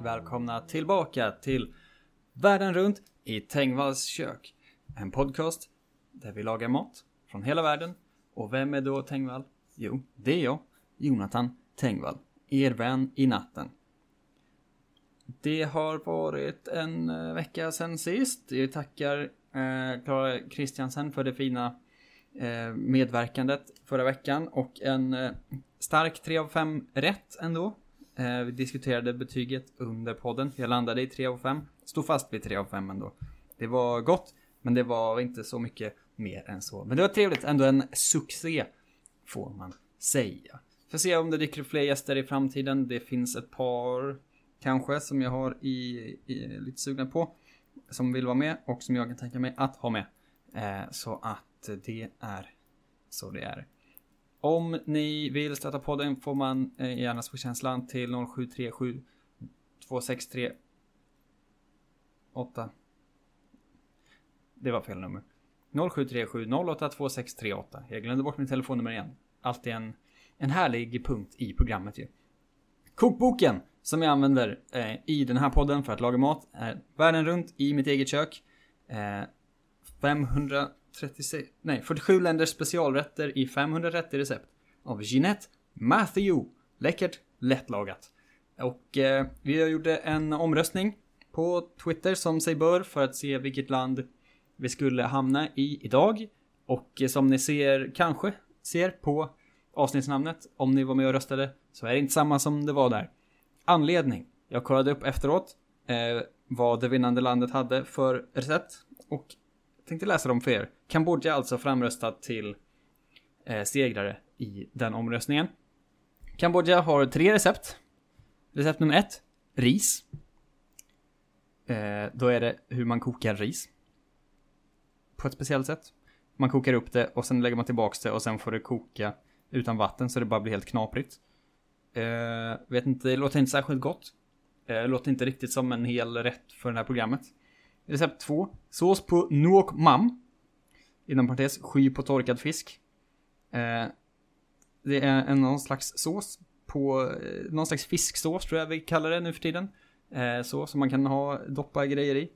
och välkomna tillbaka till Världen runt i Tengvalls kök. En podcast där vi lagar mat från hela världen. Och vem är då Tengvall? Jo, det är jag, Jonathan Tengvall, er vän i natten. Det har varit en eh, vecka sedan sist. Jag tackar eh, Klara Kristiansen för det fina eh, medverkandet förra veckan och en eh, stark 3 av 5 rätt ändå. Eh, vi diskuterade betyget under podden. Jag landade i 3 av 5. Stod fast vid 3 av 5 ändå. Det var gott, men det var inte så mycket mer än så. Men det var trevligt, ändå en succé får man säga. Får se om det dyker upp fler gäster i framtiden. Det finns ett par kanske som jag har i, i lite sugna på. Som vill vara med och som jag kan tänka mig att ha med. Eh, så att det är så det är. Om ni vill stötta podden får man eh, gärna känslan till 0737 263 8. Det var fel nummer. 0737 082638. Jag glömde bort min telefonnummer igen. Alltid en, en härlig punkt i programmet ju. Kokboken som jag använder eh, i den här podden för att laga mat är världen runt i mitt eget kök. Eh, 536, nej 47 länders specialrätter i 530 recept. Av Jeanette Matthew. Läckert, lättlagat. Och eh, vi gjorde en omröstning på Twitter som sig bör för att se vilket land vi skulle hamna i idag. Och eh, som ni ser, kanske ser på avsnittsnamnet, om ni var med och röstade, så är det inte samma som det var där. Anledning. Jag kollade upp efteråt eh, vad det vinnande landet hade för recept och tänkte läsa dem för er. Kambodja alltså framröstat till eh, segrare i den omröstningen. Kambodja har tre recept. Recept nummer ett, ris. Eh, då är det hur man kokar ris. På ett speciellt sätt. Man kokar upp det och sen lägger man tillbaks det och sen får det koka utan vatten så det bara blir helt knaprigt. Eh, vet inte, det låter inte särskilt gott. Eh, låter inte riktigt som en hel rätt för det här programmet. Recept 2. Sås på nuok mam. Inom parentes, sky på torkad fisk. Eh, det är en någon slags sås på, eh, någon slags fisksås tror jag vi kallar det nu för tiden. Eh, så, som man kan ha, doppa grejer i.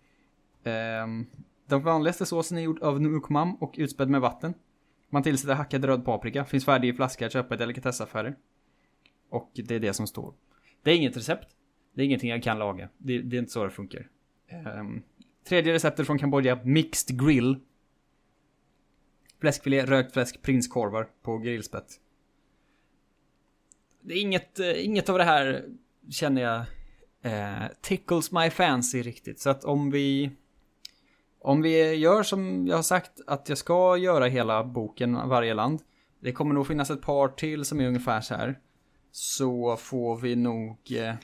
Eh, den vanligaste såsen är gjord av nuok mam och utspädd med vatten. Man tillsätter hackad röd paprika, finns färdig i flaska att köpa i delikatessaffärer. Och det är det som står. Det är inget recept. Det är ingenting jag kan laga. Det, det är inte så det funkar. Um, tredje receptet från Kambodja, Mixed Grill. Fläskfilé, rökt fläsk, prinskorvar på grillspett. Det är inget, eh, inget av det här känner jag eh, tickles my fancy riktigt. Så att om vi om vi gör som jag har sagt att jag ska göra hela boken varje land. Det kommer nog finnas ett par till som är ungefär så här. Så får vi nog... Eh,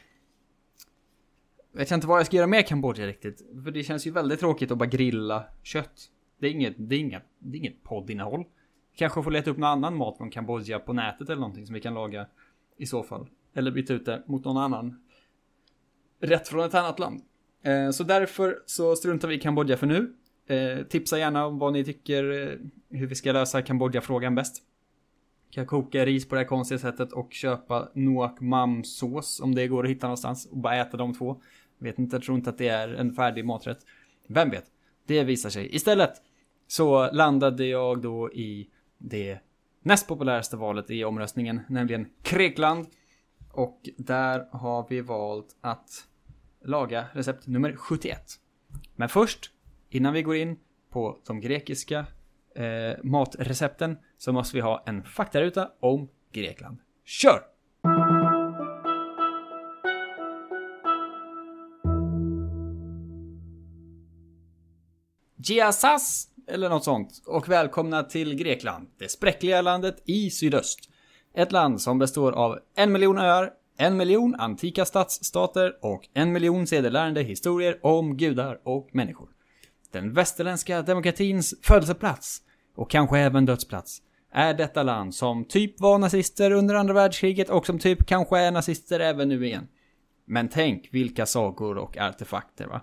vet jag inte vad jag ska göra med Kambodja riktigt. För det känns ju väldigt tråkigt att bara grilla kött. Det är inget, det är inget, det är inget poddinnehåll. Kanske får leta upp någon annan mat från Kambodja på nätet eller någonting som vi kan laga i så fall. Eller byta ut det mot någon annan rätt från ett annat land. Eh, så därför så struntar vi i Kambodja för nu. Eh, tipsa gärna om vad ni tycker eh, hur vi ska lösa Kambodja-frågan bäst. Kan koka ris på det här konstiga sättet och köpa Noak Mam sås om det går att hitta någonstans och bara äta de två. Vet inte, jag tror inte att det är en färdig maträtt. Vem vet? Det visar sig. Istället så landade jag då i det näst populäraste valet i omröstningen, nämligen Grekland. Och där har vi valt att laga recept nummer 71. Men först, innan vi går in på de grekiska eh, matrecepten så måste vi ha en faktaruta om Grekland. Kör! Giasas eller något sånt och välkomna till Grekland, det spräckliga landet i sydöst. Ett land som består av en miljon öar, en miljon antika stadsstater och en miljon sedelärande historier om gudar och människor. Den västerländska demokratins födelseplats och kanske även dödsplats är detta land som typ var nazister under andra världskriget och som typ kanske är nazister även nu igen. Men tänk vilka sagor och artefakter va?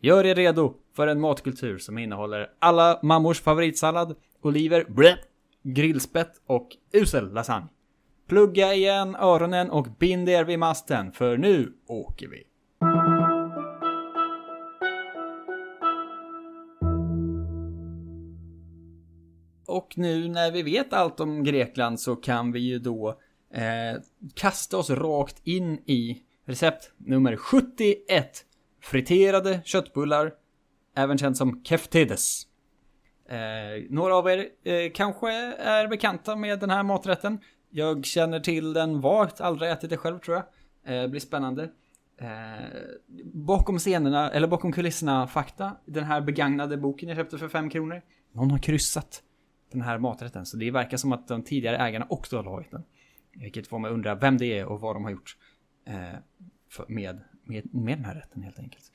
Gör er redo för en matkultur som innehåller alla mammors favoritsallad, oliver, blä, grillspett och usel lasagne. Plugga igen öronen och bind er vid masten, för nu åker vi. Och nu när vi vet allt om Grekland så kan vi ju då eh, kasta oss rakt in i recept nummer 71. Friterade köttbullar, även känd som keftedes. Eh, några av er eh, kanske är bekanta med den här maträtten. Jag känner till den vagt, aldrig ätit det själv tror jag. Eh, blir spännande. Eh, bakom scenerna, eller bakom kulisserna fakta. Den här begagnade boken jag köpte för 5 kronor. Någon har kryssat den här maträtten. Så det verkar som att de tidigare ägarna också har tagit den. Vilket får mig undra vem det är och vad de har gjort. Eh, för, med, med, med den här rätten helt enkelt.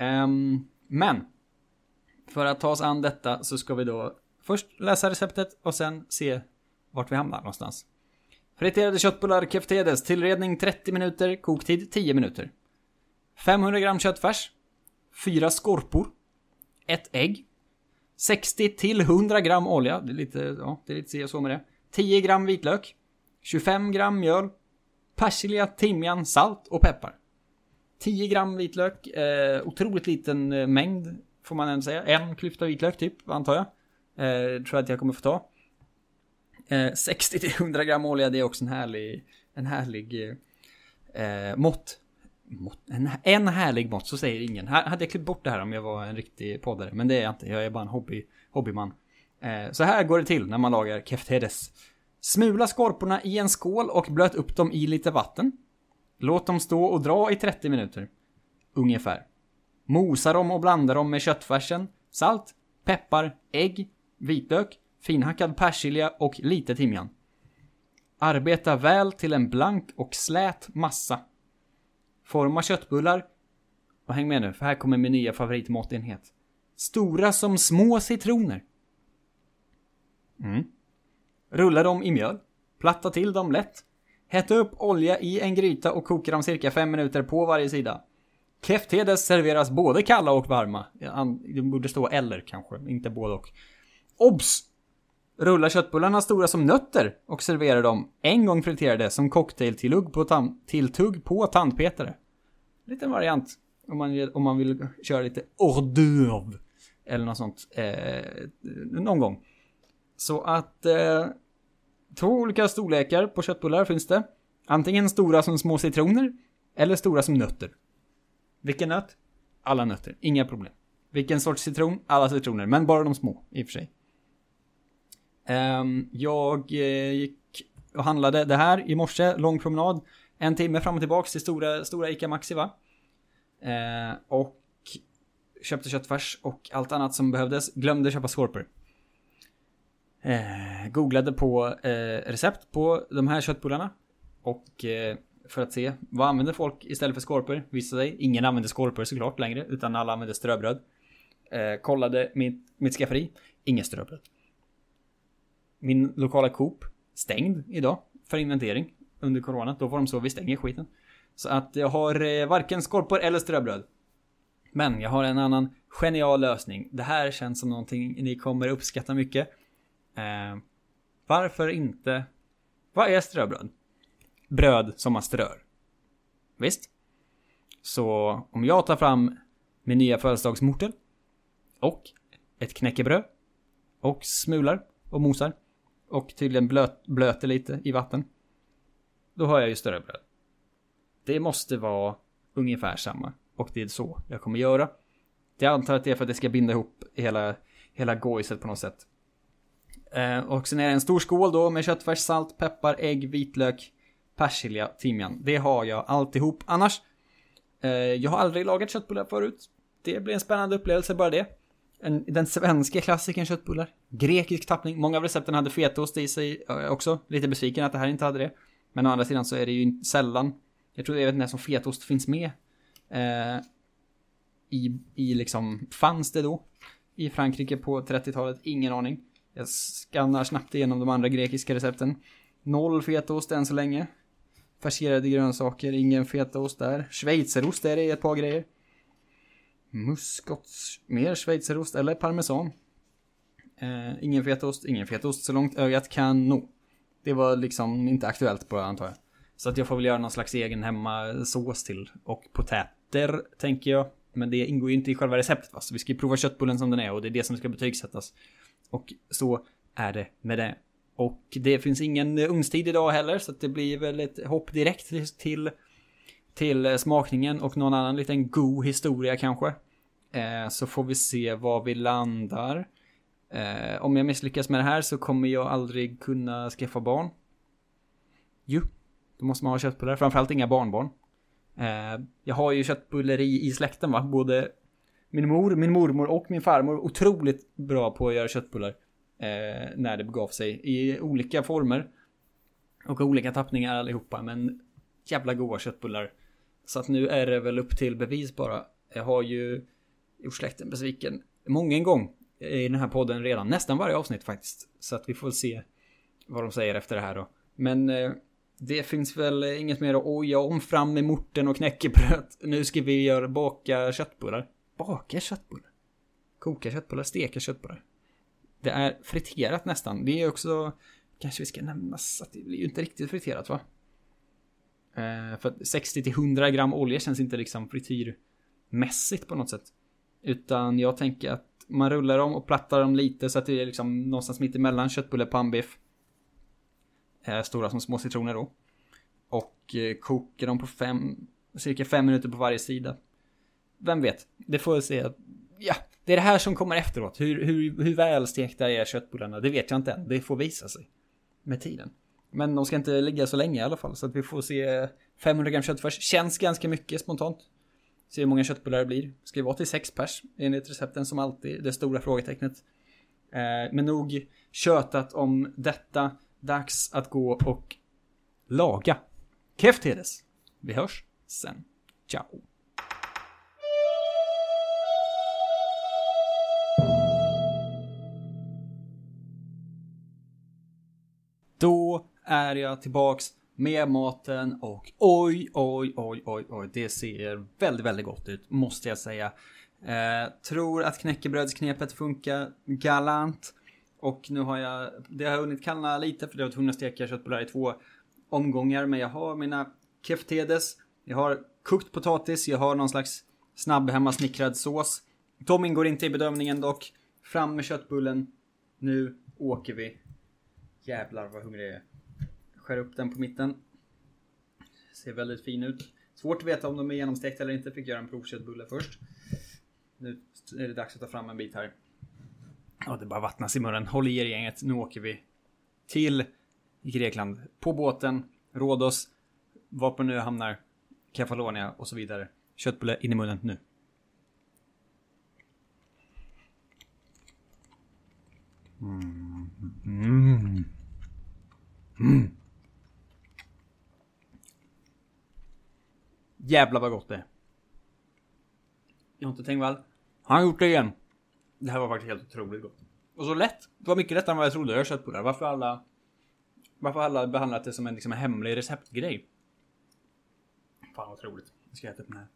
Um, men. För att ta oss an detta så ska vi då först läsa receptet och sen se vart vi hamnar någonstans. Friterade köttbullar keftedes, tillredning 30 minuter, koktid 10 minuter. 500 gram köttfärs. 4 skorpor. Ett ägg. 60 till 100 gram olja, det är lite, ja, det är lite si och så med det. 10 gram vitlök. 25 gram mjöl. Persilja, timjan, salt och peppar. 10 gram vitlök, eh, otroligt liten eh, mängd får man ändå säga. En klyfta vitlök typ, antar jag. Eh, tror jag att jag kommer få ta. Eh, 60-100 gram olja, det är också en härlig, en härlig eh, eh, mått. mått en, en härlig mått, så säger ingen. Här hade jag klippt bort det här om jag var en riktig poddare, men det är jag inte. Jag är bara en hobby, hobbyman. Eh, så här går det till när man lagar keftedes. Smula skorporna i en skål och blöt upp dem i lite vatten. Låt dem stå och dra i 30 minuter. Ungefär. Mosa dem och blanda dem med köttfärsen, salt, peppar, ägg, vitlök, finhackad persilja och lite timjan. Arbeta väl till en blank och slät massa. Forma köttbullar. Och häng med nu, för här kommer min nya favoritmåttenhet. Stora som små citroner. Mm. Rulla dem i mjöl. Platta till dem lätt. Hetta upp olja i en gryta och koka dem cirka 5 minuter på varje sida. Keftedes serveras både kalla och varma. Det borde stå eller kanske, inte både och. Obs! Rulla köttbullarna stora som nötter och servera dem en gång friterade som cocktailtillugg på, tam- tilltugg på tandpetare. Liten variant om man, om man vill köra lite hors d'oeuvre. Eller något sånt. Eh, någon gång. Så att eh, två olika storlekar på köttbullar finns det. Antingen stora som små citroner eller stora som nötter. Vilken nöt? Alla nötter, inga problem. Vilken sorts citron? Alla citroner, men bara de små i och för sig. Ehm, jag eh, gick och handlade det här i morse, lång promenad. En timme fram och tillbaks till stora, stora ICA Maxi va? Eh, och köpte köttfärs och allt annat som behövdes. Glömde köpa skorpor. Eh, googlade på eh, recept på de här köttbullarna. Och eh, för att se vad använder folk istället för skorpor. Visade sig, ingen använder skorpor såklart längre, utan alla använder ströbröd. Eh, kollade mitt, mitt skafferi, inget ströbröd. Min lokala Coop stängd idag för inventering under corona. Då var de så, vi stänger skiten. Så att jag har eh, varken skorpor eller ströbröd. Men jag har en annan genial lösning. Det här känns som någonting ni kommer uppskatta mycket. Eh, varför inte... Vad är ströbröd? Bröd som man strör. Visst? Så om jag tar fram min nya födelsedagsmortel och ett knäckebröd och smular och mosar och tydligen blöt, blöter lite i vatten. Då har jag ju större bröd. Det måste vara ungefär samma. Och det är så jag kommer göra. Jag antar att det är för att det ska binda ihop hela, hela gojset på något sätt. Eh, och sen är det en stor skål då med köttfärs, salt, peppar, ägg, vitlök, persilja, timjan. Det har jag alltihop. Annars, eh, jag har aldrig lagat köttbullar förut. Det blir en spännande upplevelse bara det en, den svenska klassikern köttbullar. Grekisk tappning. Många av recepten hade fetaost i sig också. Lite besviken att det här inte hade det. Men å andra sidan så är det ju sällan. Jag tror jag vet inte ens om fetaost finns med. Eh, i, I liksom, fanns det då? I Frankrike på 30-talet? Ingen aning. Jag skannar snabbt igenom de andra grekiska recepten. Noll fetaost än så länge. Färserade grönsaker, ingen fetaost där. Schweizerost är det i ett par grejer muskots, mer schweizerost eller parmesan. Eh, ingen fetaost, ingen fetaost så långt ögat kan nå. Det var liksom inte aktuellt på antar jag. Så att jag får väl göra någon slags egen hemmasås eh, till. Och potäter tänker jag. Men det ingår ju inte i själva receptet va? Så vi ska ju prova köttbullen som den är och det är det som ska betygsättas. Och så är det med det. Och det finns ingen ugnstid idag heller så att det blir väl ett hopp direkt till till smakningen och någon annan liten god historia kanske. Eh, så får vi se var vi landar. Eh, om jag misslyckas med det här så kommer jag aldrig kunna skaffa barn. Jo, då måste man ha köttbullar, framförallt inga barnbarn. Eh, jag har ju köttbulleri i släkten va, både min mor, min mormor och min farmor otroligt bra på att göra köttbullar. Eh, när det begav sig i olika former. Och olika tappningar allihopa, men jävla goda köttbullar. Så att nu är det väl upp till bevis bara. Jag har ju gjort släkten besviken många en gång i den här podden redan. Nästan varje avsnitt faktiskt. Så att vi får se vad de säger efter det här då. Men eh, det finns väl inget mer att oja om. Fram med morten och knäckebröd. Nu ska vi göra baka köttbullar. Baka köttbullar? Koka köttbullar, steka köttbullar. Det är friterat nästan. Det är också... Kanske vi ska nämna att det blir ju inte riktigt friterat va? Eh, för 60 till 100 gram olja känns inte liksom frityrmässigt på något sätt. Utan jag tänker att man rullar dem och plattar dem lite så att det är liksom någonstans mitt emellan köttbulle och pannbiff. Eh, stora som små citroner då. Och eh, kokar dem på fem, cirka fem minuter på varje sida. Vem vet, det får vi se. Ja, det är det här som kommer efteråt. Hur, hur, hur välstekta är köttbullarna? Det vet jag inte än. Det får visa sig. Med tiden. Men de ska inte ligga så länge i alla fall. Så att vi får se 500 gram kött först. Känns ganska mycket spontant. Se hur många köttbullar det blir. Ska ju vara till 6 pers enligt recepten som alltid. Det stora frågetecknet. Eh, men nog tjötat om detta. Dags att gå och laga. Keftedes. Vi hörs sen. Ciao. Är jag tillbaks med maten och oj, oj, oj, oj, oj, det ser väldigt, väldigt gott ut, måste jag säga. Eh, tror att knäckebrödsknepet funkar galant. Och nu har jag, det har hunnit kallna lite för det har tvungen att steka köttbullar i två omgångar. Men jag har mina keftedes, jag har kokt potatis, jag har någon slags snabb hemmasnickrad sås. De ingår inte i bedömningen dock. Fram med köttbullen. Nu åker vi. Jävlar vad hungrig jag är. Skär upp den på mitten. Ser väldigt fin ut. Svårt att veta om de är genomstekta eller inte. Fick göra en provköttbulle först. Nu är det dags att ta fram en bit här. Ja, det bara vattnas i munnen. Håll i er gänget. Nu åker vi till Grekland. På båten, Rhodos, var på nu hamnar, Kefalonia och så vidare. Köttbulle in i munnen nu. Mm. Mm. Mm. Jävlar vad gott det är. Jonte Tengvall. Han har gjort det igen. Det här var faktiskt helt otroligt gott. Och så lätt. Det var mycket lättare än vad jag trodde jag kött på det. Varför alla... Varför alla behandlat det som en, liksom, hemlig receptgrej? Fan vad otroligt. Jag ska äta upp den här.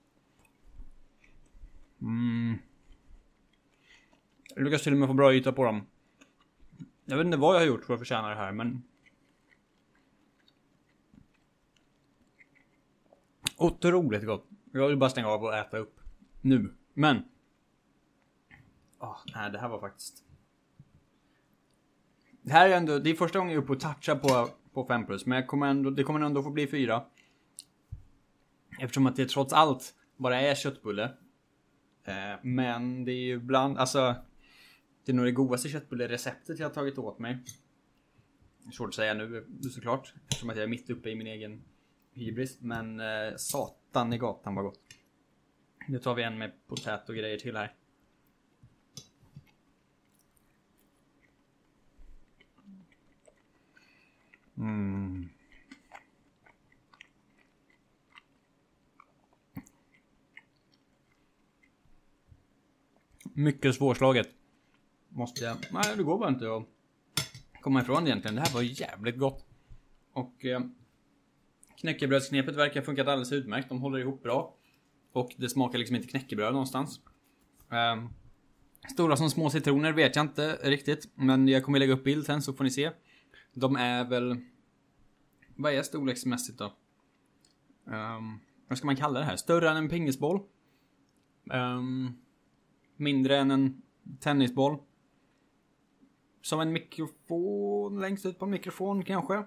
Mm. Jag lyckas till och med få bra yta på dem. Jag vet inte vad jag har gjort för att förtjäna det här men... Otroligt gott. Jag vill bara stänga av och äta upp. Nu. Men. Oh, nej, det här var faktiskt. Det här är ändå, det är första gången jag är uppe och touchar på, på 5 plus. Men jag kommer ändå, det kommer ändå få bli 4. Eftersom att det trots allt bara är köttbulle. Eh, men det är ju ibland, alltså. Det är nog det godaste köttbullereceptet jag har tagit åt mig. Svårt att säga nu eh, såklart. Eftersom att jag är mitt uppe i min egen hybris. Men eh, satan i gatan var gott. Nu tar vi en med potät och grejer till här. Mm. Mycket svårslaget. Måste jag... Nej, det går bara inte att komma ifrån egentligen. Det här var jävligt gott. Och eh, knäckebrödsknepet verkar funkat alldeles utmärkt. De håller ihop bra. Och det smakar liksom inte knäckebröd någonstans. Um, Stora som små citroner vet jag inte riktigt, men jag kommer lägga upp bild sen så får ni se. De är väl... Vad är storleksmässigt då? Um, vad ska man kalla det här? Större än en pingisboll. Um, mindre än en tennisboll. Som en mikrofon längst ut på en mikrofon kanske.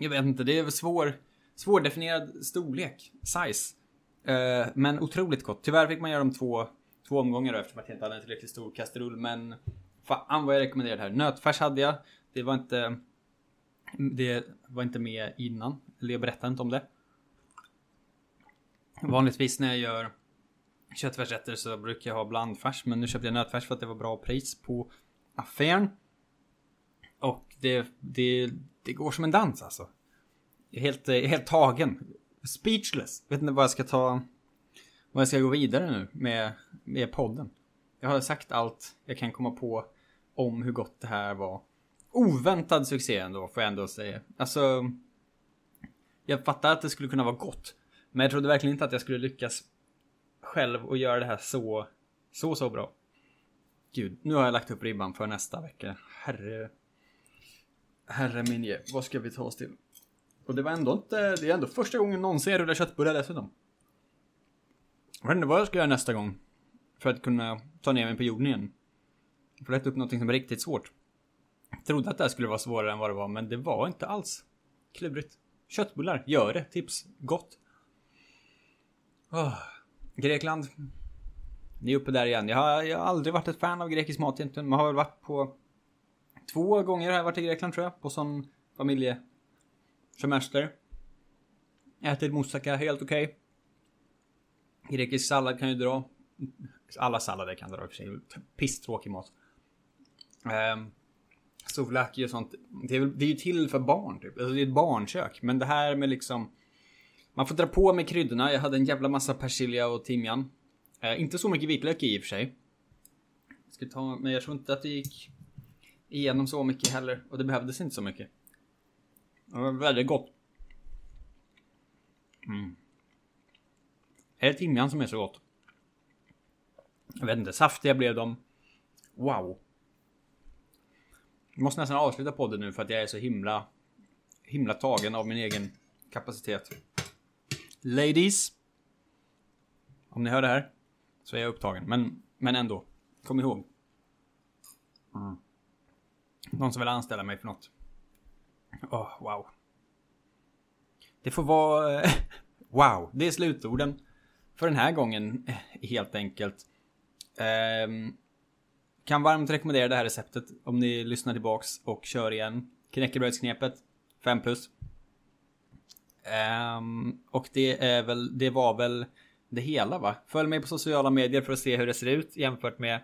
Jag vet inte, det är svår, svårdefinierad storlek, size. Eh, men otroligt gott. Tyvärr fick man göra dem två, två omgångar då, eftersom jag inte hade en tillräckligt stor kastrull. Men fan vad jag rekommenderar det här. Nötfärs hade jag. Det var inte... Det var inte med innan. Eller jag berättade inte om det. Vanligtvis när jag gör köttfärsrätter så brukar jag ha blandfärs. Men nu köpte jag nötfärs för att det var bra pris på affären. Och det, det, det går som en dans alltså. Jag är helt, helt tagen. Speechless. Vet inte vad jag ska ta... Vad jag ska gå vidare nu med, med podden. Jag har sagt allt jag kan komma på om hur gott det här var. Oväntad succé ändå, får jag ändå säga. Alltså... Jag fattar att det skulle kunna vara gott. Men jag trodde verkligen inte att jag skulle lyckas själv och göra det här så, så, så bra. Gud, nu har jag lagt upp ribban för nästa vecka. Herre... Herre minje, vad ska vi ta oss till? Och det var ändå inte, det är ändå första gången någonsin jag rullar köttbullar dessutom. Jag vet inte vad jag ska göra nästa gång. För att kunna ta ner mig på jorden igen. För att upp någonting som är riktigt svårt. Jag trodde att det här skulle vara svårare än vad det var, men det var inte alls klurigt. Köttbullar, gör det. Tips. Gott. Oh. Grekland. Ni är uppe där igen. Jag har, jag har aldrig varit ett fan av grekisk mat egentligen. Man har väl varit på... Två gånger har jag varit i Grekland tror jag. På sån familjesemester. Ätit moussaka, helt okej. Okay. Grekisk sallad kan ju dra. Alla sallader kan dra i och för sig. Pisstråkig mat. Um, souvlaki och sånt. Det är, det är ju till för barn typ. Alltså det är ett barnkök. Men det här med liksom man får dra på med kryddorna. Jag hade en jävla massa persilja och timjan. Eh, inte så mycket vitlök i och för sig. Jag ska ta, men jag tror inte att det gick igenom så mycket heller. Och det behövdes inte så mycket. Det var väldigt gott. Mm. Är det timjan som är så gott? Jag vet inte, saftiga blev de. Wow. Jag måste nästan avsluta podden nu för att jag är så himla himla tagen av min egen kapacitet. Ladies. Om ni hör det här. Så är jag upptagen. Men, men ändå. Kom ihåg. Mm. Någon som vill anställa mig för något. Åh, oh, wow. Det får vara... Eh, wow. Det är slutorden. För den här gången, eh, helt enkelt. Um, kan varmt rekommendera det här receptet om ni lyssnar tillbaks och kör igen. Knäckebrödsknepet. 5 plus. Um, och det är väl, det var väl det hela va? Följ mig på sociala medier för att se hur det ser ut jämfört med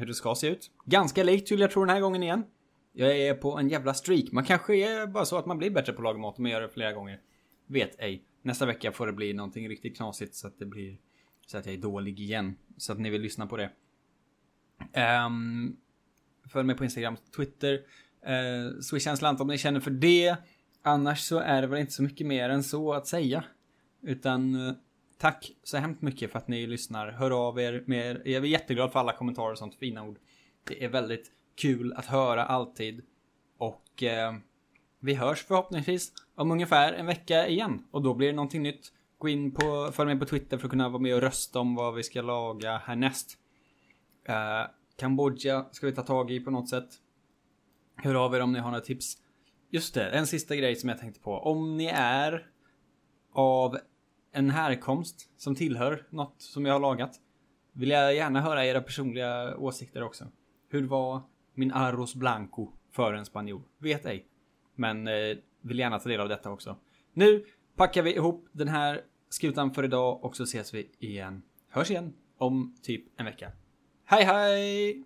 hur det ska se ut. Ganska likt Julia jag tro den här gången igen. Jag är på en jävla streak. Man kanske är bara så att man blir bättre på att laga mat om man gör det flera gånger. Vet ej. Nästa vecka får det bli någonting riktigt knasigt så att det blir så att jag är dålig igen. Så att ni vill lyssna på det. Um, följ mig på Instagram, Twitter. Uh, Swisha en slant om ni känner för det. Annars så är det väl inte så mycket mer än så att säga. Utan eh, tack så hemskt mycket för att ni lyssnar. Hör av er med, er. jag är jätteglad för alla kommentarer och sånt fina ord. Det är väldigt kul att höra alltid. Och eh, vi hörs förhoppningsvis om ungefär en vecka igen. Och då blir det någonting nytt. Gå in på, följ med på Twitter för att kunna vara med och rösta om vad vi ska laga härnäst. Eh, Kambodja ska vi ta tag i på något sätt. Hör av er om ni har några tips. Just det, en sista grej som jag tänkte på. Om ni är av en härkomst som tillhör något som jag har lagat. Vill jag gärna höra era personliga åsikter också. Hur var min arroz blanco för en spanjor? Vet ej. Men eh, vill gärna ta del av detta också. Nu packar vi ihop den här skutan för idag och så ses vi igen. Hörs igen om typ en vecka. Hej hej!